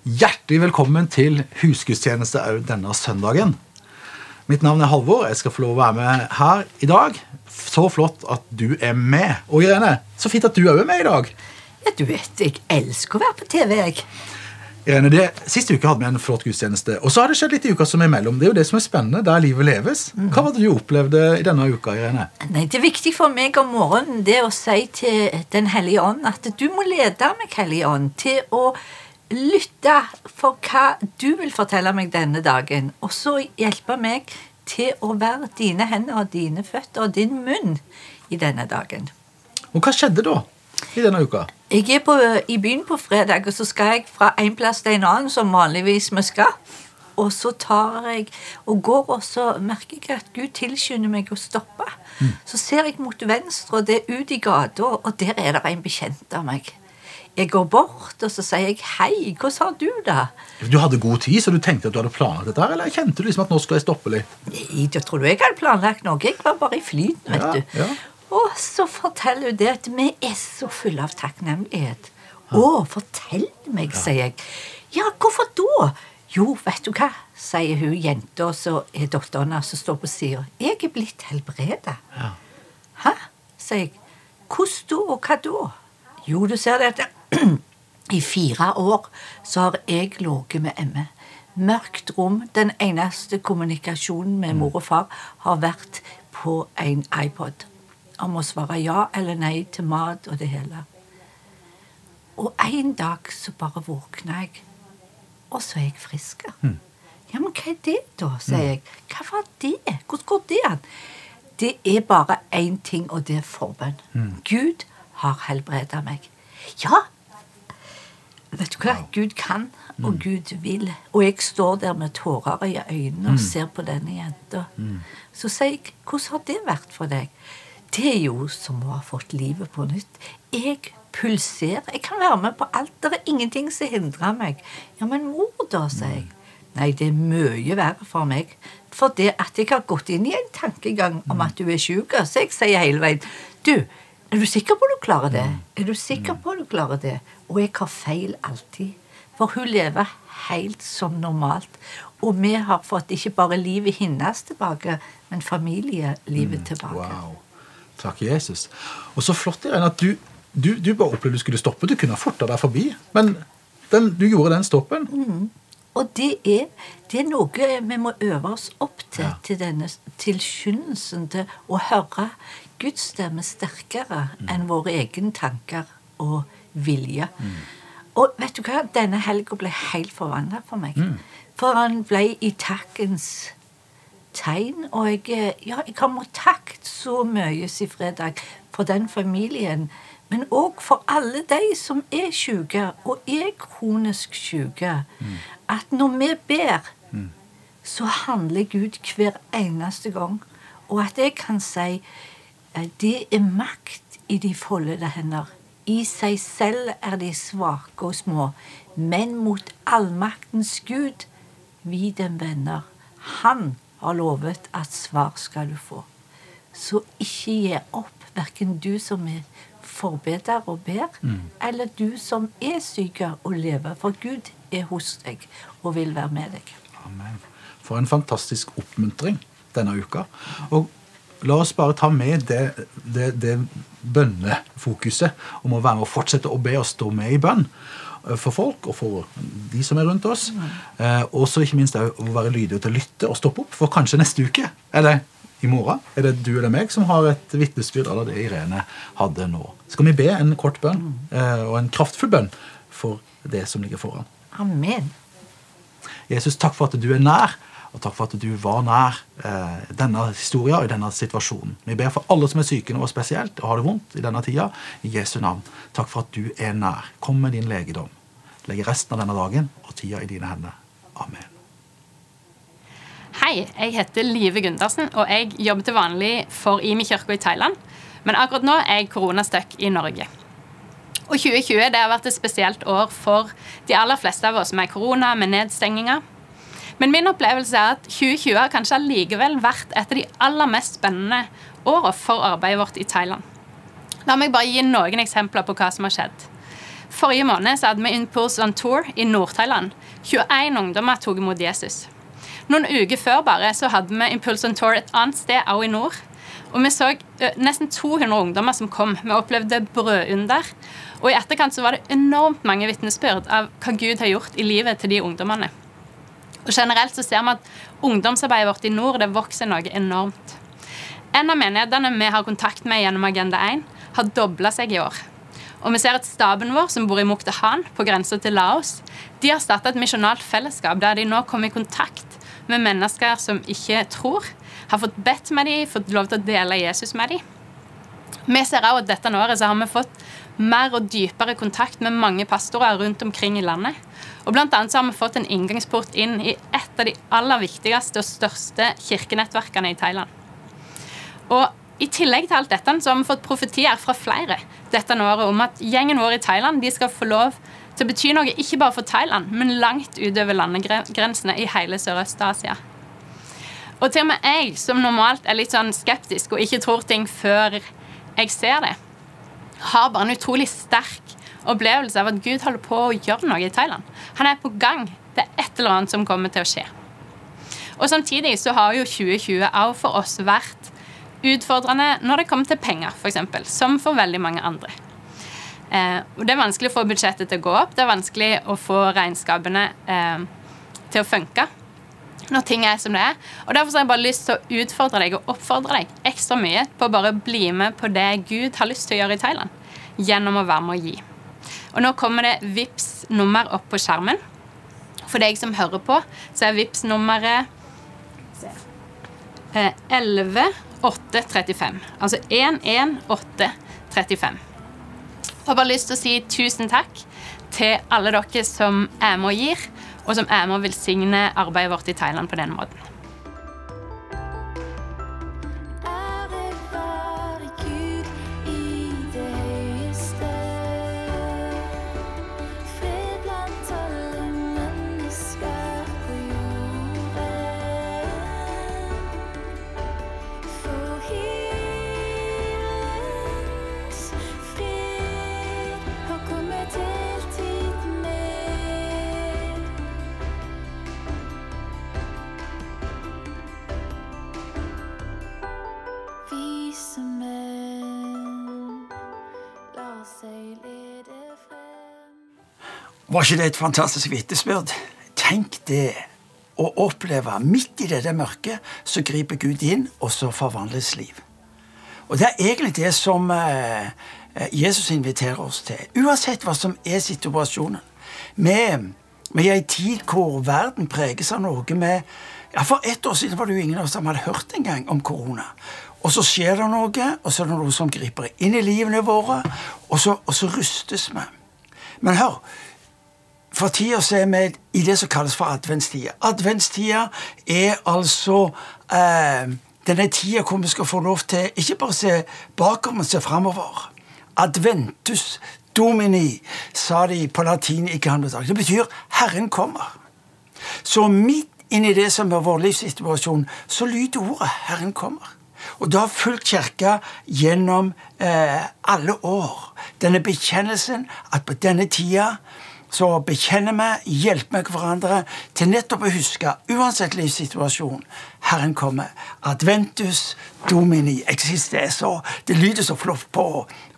Hjertelig velkommen til husgudstjeneste òg denne søndagen. Mitt navn er Halvor. Jeg skal få lov å være med her i dag. Så flott at du er med. Og Irene, så fint at du òg er med i dag. Ja, du vet, jeg elsker å være på TV, jeg. Irene, det, Sist uke hadde vi en flott gudstjeneste. Og så har det skjedd litt i uka som er imellom. Det er jo det som er spennende, der livet leves. Hva var det du opplevde i denne uka, Irene? Nei, Det er viktig for meg om morgenen det å si til Den hellige ånd at du må lede meg, Hellige ånd, til å lytte for hva du vil fortelle meg denne dagen, og så hjelpe meg til å være dine hender og dine føtter og din munn i denne dagen. Og hva skjedde da i denne uka? Jeg er på, i byen på fredag, og så skal jeg fra en plass til en annen, som vanligvis vi skal. Og så tar jeg og går, og så merker jeg at Gud tilskynder meg å stoppe. Så ser jeg mot venstre, og det er ut i gata, og der er det en bekjent av meg. Jeg går bort, og så sier jeg 'hei, hvordan har du det?' Du hadde god tid, så du tenkte at du hadde planlagt dette? her, Eller kjente du liksom at nå skal jeg stoppe litt? Nei, da tror du jeg hadde planlagt noe. Jeg var bare i flyten, vet Ja, du. ja. Og så forteller hun det at vi er så fulle av takknemlighet. Å, fortell meg, sier jeg. Ja, hvorfor da? Jo, vet du hva, sier hun jenta som er datteren som står på sida. Jeg er blitt helbredet. Ja. Hæ? sier jeg. Hvordan da, og hva da? Jo, du ser det at i fire år så har jeg ligget med ME. Mørkt rom. Den eneste kommunikasjonen med mor og far har vært på en iPod. Om å svare ja eller nei til mat og det hele. Og en dag så bare våkna jeg, og så er jeg frisk. Ja, men hva er det, da? sier jeg. Hva var det? Hvordan går det an? Det er bare én ting, og det er forbønn. Gud har helbreda meg. Ja, vet du hva? Gud kan, og Gud vil. Og jeg står der med tårer i øynene og ser på denne jenta. Så sier jeg, hvordan har det vært for deg? Det er jo som å ha fått livet på nytt. Jeg pulserer. Jeg kan være med på alt. Det er ingenting som hindrer meg. Ja, men mor, da, sier jeg. Nei, det er mye verre for meg. For det at jeg har gått inn i en tankegang om at du er sjuk. Så jeg sier hele veien Du, er du sikker på du klarer det? Er du sikker på du klarer det? Og jeg har feil alltid. For hun lever helt som normalt. Og vi har fått ikke bare livet hennes tilbake, men familielivet tilbake. Wow. Takk, Jesus. Og så flott Irene, at du, du, du bare opplevde du skulle stoppe. Du kunne ha forta deg forbi, men den, du gjorde den stoppen. Og det er, det er noe vi må øve oss opp til, Ja. til denne tilskyndelsen til å høre Guds stemme sterkere enn våre egne tanker og vilje. Og vet du hva? Denne helga ble helt forvandla for meg. For han ble i takkens tegn. Og jeg, ja, jeg har takke så mye siden fredag for den familien. Men òg for alle de som er syke, og er kronisk syke. At når vi ber, så handler Gud hver eneste gang. Og at jeg kan si eh, det er makt i de foldede hender. I seg selv er de svake og små, men mot allmaktens Gud vi dem venner. Han har lovet at svar skal du få. Så ikke gi opp, verken du som er forbeder og ber, eller du som er syk og lever, for Gud er hos deg og vil være med deg. Amen. For en fantastisk oppmuntring denne uka. Og la oss bare ta med det, det, det bønnefokuset om å være med og fortsette å be og stå med i bønn for folk og for de som er rundt oss. Eh, og så ikke minst å være lydige til å lytte og stoppe opp, for kanskje neste uke eller i morgen er det du eller meg som har et vitnesbyrd av det Irene hadde nå. Skal vi be en kort bønn eh, og en kraftfull bønn for det som ligger foran? Amen. Jesus, takk for at du er nær, og takk for at du var nær eh, denne historien og i denne situasjonen. Vi ber for alle som er syke nå spesielt og har det vondt i denne tida. I Jesu navn. Takk for at du er nær. Kom med din legedom. Legg resten av denne dagen og tida i dine hender. Amen. Hei, jeg heter Live Gundersen, og jeg jobber til vanlig for Imi kirke i Thailand. Men akkurat nå er jeg koronastuck i Norge. Og 2020 det har vært et spesielt år for de aller fleste av oss med korona, med nedstenginger. Men min opplevelse er at 2020 har kanskje allikevel vært et av de aller mest spennende årene for arbeidet vårt i Thailand. La meg bare gi noen eksempler på hva som har skjedd. Forrige måned så hadde vi Impulse on Tour i Nord-Thailand. 21 ungdommer tok imot Jesus. Noen uker før bare så hadde vi Impulse on Tour et annet sted, også i nord. Og vi så nesten 200 ungdommer som kom. Vi opplevde brødunder. Og i etterkant så var det enormt mange vitnesbyrd av hva Gud har gjort i livet til de ungdommene. Og generelt så ser vi at ungdomsarbeidet vårt i nord det vokser noe enormt. En av menighetene vi har kontakt med gjennom Agenda 1, har dobla seg i år. Og vi ser at staben vår, som bor i Muktahan, på grensa til Laos, de har starta et misjonalt fellesskap der de nå kommer i kontakt med mennesker som ikke tror, har fått bedt med dem, fått lov til å dele Jesus med dem. Vi ser også at dette året så har vi fått mer og dypere kontakt med mange pastorer rundt omkring i landet. Og blant annet så har vi fått en inngangsport inn i et av de aller viktigste og største kirkenettverkene i Thailand. Og i tillegg til alt dette så har vi fått profetier fra flere dette året om at gjengen vår i Thailand de skal få lov til betyr bety noe ikke bare for Thailand, men langt utover landegrensene i hele Sørøst-Asia. Og til og med jeg, som normalt er litt sånn skeptisk og ikke tror ting før jeg ser det, har bare en utrolig sterk opplevelse av at Gud holder på å gjøre noe i Thailand. Han er på gang. Det er et eller annet som kommer til å skje. Og Samtidig så har jo 2020 òg for oss vært utfordrende når det kommer til penger, f.eks., som for veldig mange andre. Eh, Det er vanskelig å få budsjettet til å gå opp. Det er vanskelig å få regnskapene eh, til å funke når ting er som det er. Og Derfor har jeg bare lyst til å utfordre deg og oppfordre deg ekstra mye på å bare bli med på det Gud har lyst til å gjøre i Thailand, gjennom å være med å gi. Og Nå kommer det VIPS nummer opp på skjermen. For deg som hører på, så er VIPS nummeret 11835. Eh, altså 11835. Har bare lyst til å si tusen takk til alle dere som er med og gir, og som er med og velsigner arbeidet vårt i Thailand på den måten. Var ikke det et fantastisk vitnesbyrd? Tenk det å oppleve midt i det mørket, så griper Gud inn, og så forvandles liv. Og Det er egentlig det som eh, Jesus inviterer oss til. Uansett hva som er situasjonen. Vi er i en tid hvor verden preges av noe med ja, For ett år siden var det jo ingen av oss som hadde hørt engang om korona. Og så skjer det noe, og så er det noe som griper inn i livene våre, og så, og så rustes vi. Men hør, for tida så er vi i det som kalles for adventstida. Adventstida er altså eh, denne tida hvor vi skal få lov til ikke bare se bakover, men se framover. Adventus domini, sa de på latin i gamle dager. Det betyr 'Herren kommer'. Så midt inni det som er vår livssituasjon, så lyder ordet 'Herren kommer'. Og det har fulgt Kirka gjennom eh, alle år. Denne bekjennelsen at på denne tida så bekjenner vi, hjelper vi hverandre til nettopp å huske, uansett livssituasjon, Herren kommer. Adventus domini existeso. Det lyder så flott på,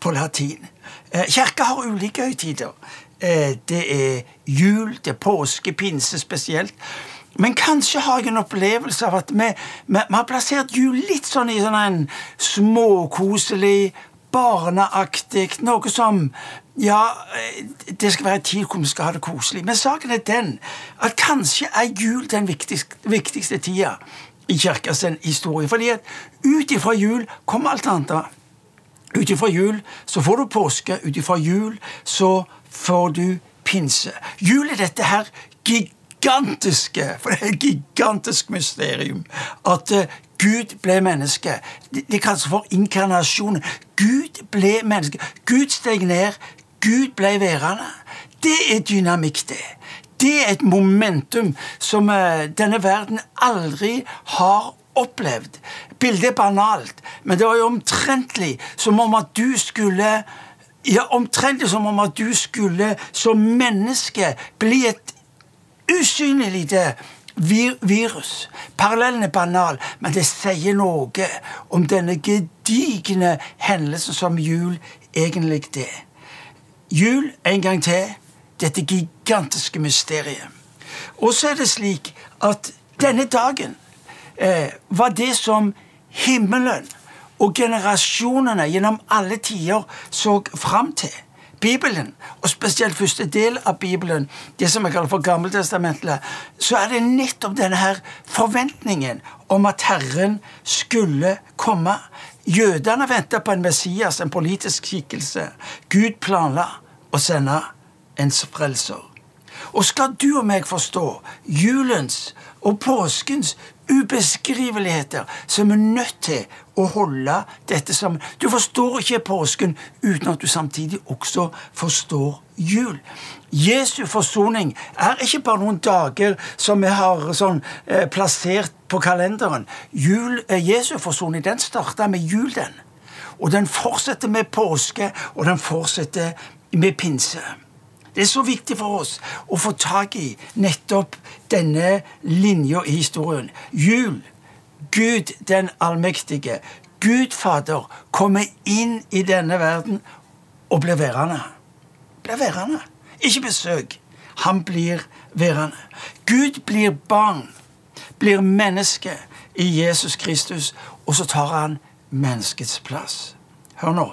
på latin. Eh, kirka har ulike høytider. Eh, det er jul, det er påske, pinse spesielt. Men kanskje har jeg en opplevelse av at vi, vi, vi har plassert jul litt sånn i sånn en småkoselig, barneaktig, noe som ja, eh, det skal være en tid hvor vi skal ha det koselig. Men saken er den at kanskje er jul den viktigste, viktigste tida i kirkas historie. Fordi at ut ifra jul kommer alt annet. Ut ifra jul så får du påske. Ut ifra jul så får du pinse. Jul er dette her gigantiske For det er et gigantisk mysterium. At uh, Gud ble menneske. Det, kalles for inkarnasjon. Gud ble menneske. Gud steg ned Gud ble værende. Det er dynamikk, det. Det er et momentum som uh, denne verden aldri har opplevd. Bildet er banalt, men det var jo omtrentlig som om at du skulle Ja, Omtrentlig som om at du skulle som menneske bli et usynlig lite vir virus. Parallellen er banal, men det sier noe om denne gedigne hendelsen som jul egentlig er. Jul en gang til. Dette gigantiske mysteriet. Og så er det slik at denne dagen eh, var det som himmelen og generasjonene gjennom alle tider så fram til. Bibelen, og spesielt første del av Bibelen, det som jeg kaller for Gammeltestamentet, så er det nettopp denne her forventningen om at Herren skulle komme. Jødene venta på en Messias, en politisk skikkelse. Gud planla å sende en frelser. Og skal du og meg forstå julens og påskens ubeskriveligheter, så er vi nødt til å holde dette sammen. Du forstår ikke påsken uten at du samtidig også forstår jul. Jesu forsoning er ikke bare noen dager som vi har sånn, eh, plassert på kalenderen. Jul, eh, Jesu forsoning den starta med jul, den. Og den fortsetter med påske, og den fortsetter med pinse. Det er så viktig for oss å få tak i nettopp denne linja i historien. Jul. Gud den allmektige. Gud Fader kommer inn i denne verden og blir værende. Blir værende. Ikke besøk. Han blir værende. Gud blir barn, blir menneske i Jesus Kristus, og så tar han menneskets plass. Hør nå.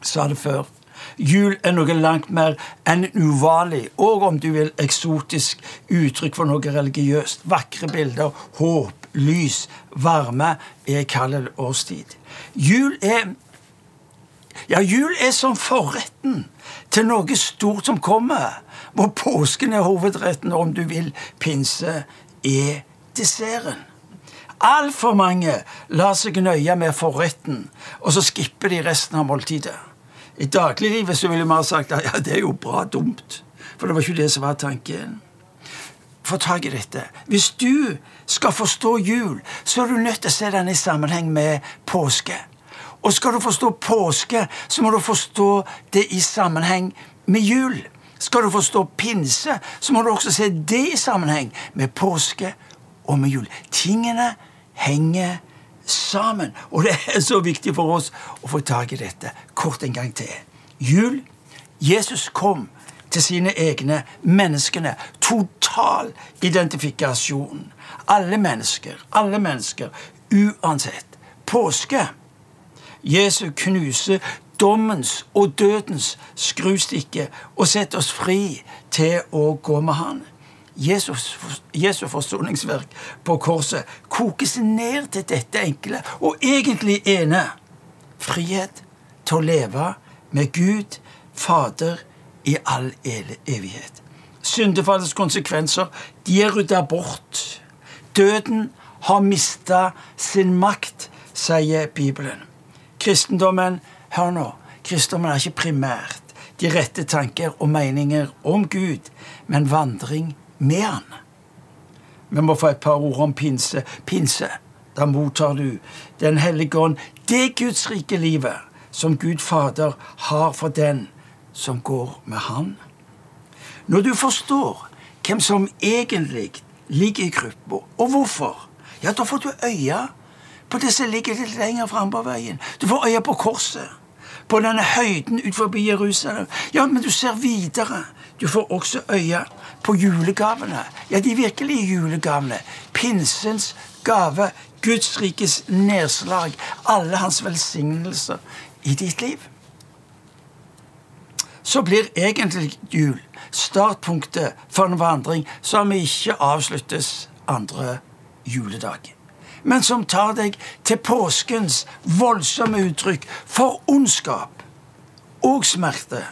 Jeg sa det før. Jul er noe langt mer enn uvanlig, og om du vil eksotisk uttrykk for noe religiøst. Vakre bilder, håp, lys, varme er kald årstid. Jul er ja, jul er som forretten til noe stort som kommer, hvor påsken er hovedretten, og om du vil, pinse er desserten. Altfor mange lar seg nøye med forretten, og så skipper de resten av måltidet. I dagliglivet så ville vi ha sagt at ja, det er jo bra dumt. For det var ikke det som var tanken. Få tak i dette. Hvis du skal forstå jul, så er du nødt til å se den i sammenheng med påske. Og skal du forstå påske, så må du forstå det i sammenheng med jul. Skal du forstå pinse, så må du også se det i sammenheng med påske og med jul. Tingene henger sammen sammen. Og det er så viktig for oss å få tak i dette kort en gang til. Jul. Jesus kom til sine egne menneskene. Total identifikasjon. Alle mennesker. Alle mennesker. Uansett. Påske. Jesus knuser dommens og dødens skrustikke og setter oss fri til å gå med Han. Jesus, Jesu forsoningsverk på korset kokes ned til dette enkle og egentlig ene frihet til å leve med Gud, Fader, i all evighet. Syndefallets konsekvenser de er rydda bort. Døden har mista sin makt, sier Bibelen. Kristendommen hør nå, kristendommen er ikke primært de rette tanker og meninger om Gud, men vandring med han. Vi må få et par ord om pinse. Pinse, da mottar du Den hellige ånd, det Guds rike livet som Gud Fader har for den som går med Han. Når du forstår hvem som egentlig ligger i gruppa, og hvorfor, ja, da får du øye på det som ligger litt lenger framme på veien. Du får øye på korset, på denne høyden ut forbi Jerusalem. Ja, men du ser videre. Du får også øye på julegavene. Ja, de virkelige julegavene. Pinsens gave. Guds rikes nedslag. Alle hans velsignelser i ditt liv. Så blir egentlig jul startpunktet for en vandring som ikke avsluttes andre juledag men som tar deg til påskens voldsomme uttrykk for ondskap og smerte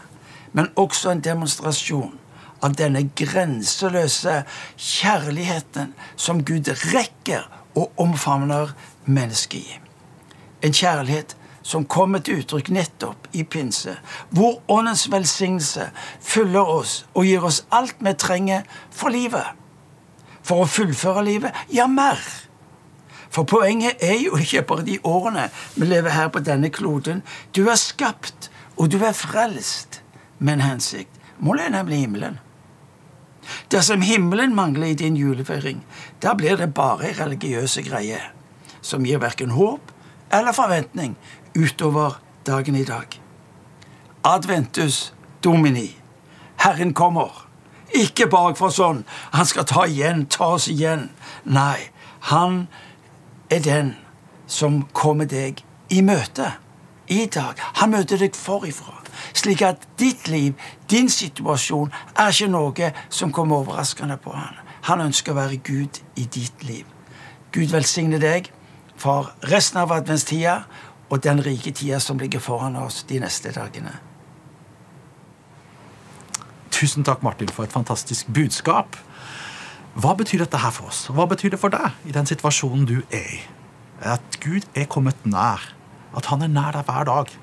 men også en demonstrasjon av denne grenseløse kjærligheten som Gud rekker og omfavner mennesket i. En kjærlighet som kommer til uttrykk nettopp i pinse, hvor Åndens velsignelse fyller oss og gir oss alt vi trenger for livet. For å fullføre livet, ja, mer. For poenget er jo ikke bare de årene vi lever her på denne kloden. Du er skapt og du er frelst med en hensikt. Målet er nemlig himmelen. Dersom himmelen mangler i din julefeiring, da blir det bare religiøse greier som gir verken håp eller forventning utover dagen i dag. Adventus domini. Herren kommer. Ikke bakfra sånn. Han skal ta igjen, ta oss igjen. Nei, han er den som kommer deg i møte i dag. Han møter deg forifra. Slik at ditt liv, din situasjon, er ikke noe som kommer overraskende på han. Han ønsker å være Gud i ditt liv. Gud velsigne deg for resten av adventstida og den rike tida som ligger foran oss de neste dagene. Tusen takk, Martin, for et fantastisk budskap. Hva betyr dette her for oss? Hva betyr det for deg i den situasjonen du er i? At Gud er kommet nær. At han er nær deg hver dag.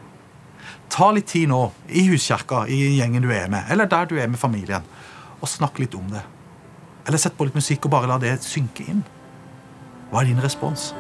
Ta litt tid nå i huskirka, i gjengen du er med, eller der du er med familien, og snakk litt om det. Eller sett på litt musikk og bare la det synke inn. Hva er din respons?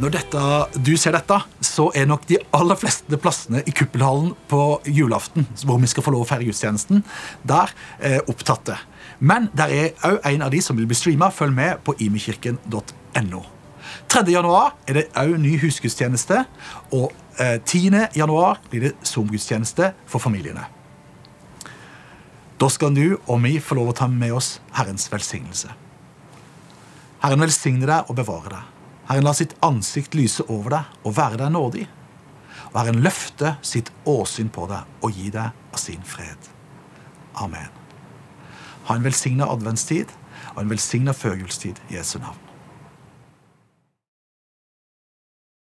Når dette, du ser dette, så er nok de aller fleste plassene i kuppelhallen på julaften, hvor vi skal få lov å feire gudstjenesten, der er opptatte. Men der er òg en av de som vil bli streama. Følg med på imekirken.no. 3. januar er det òg ny husgudstjeneste, og eh, 10. januar blir det Zoom-gudstjeneste for familiene. Da skal du og vi få lov å ta med oss Herrens velsignelse. Herren velsigne deg og bevare deg. Herren lar sitt ansikt lyse over deg og være deg nådig. Og Herren løfte sitt åsyn på deg og gi deg av sin fred. Amen. Ha en velsigna adventstid og en velsigna førjulstid i Jesu navn.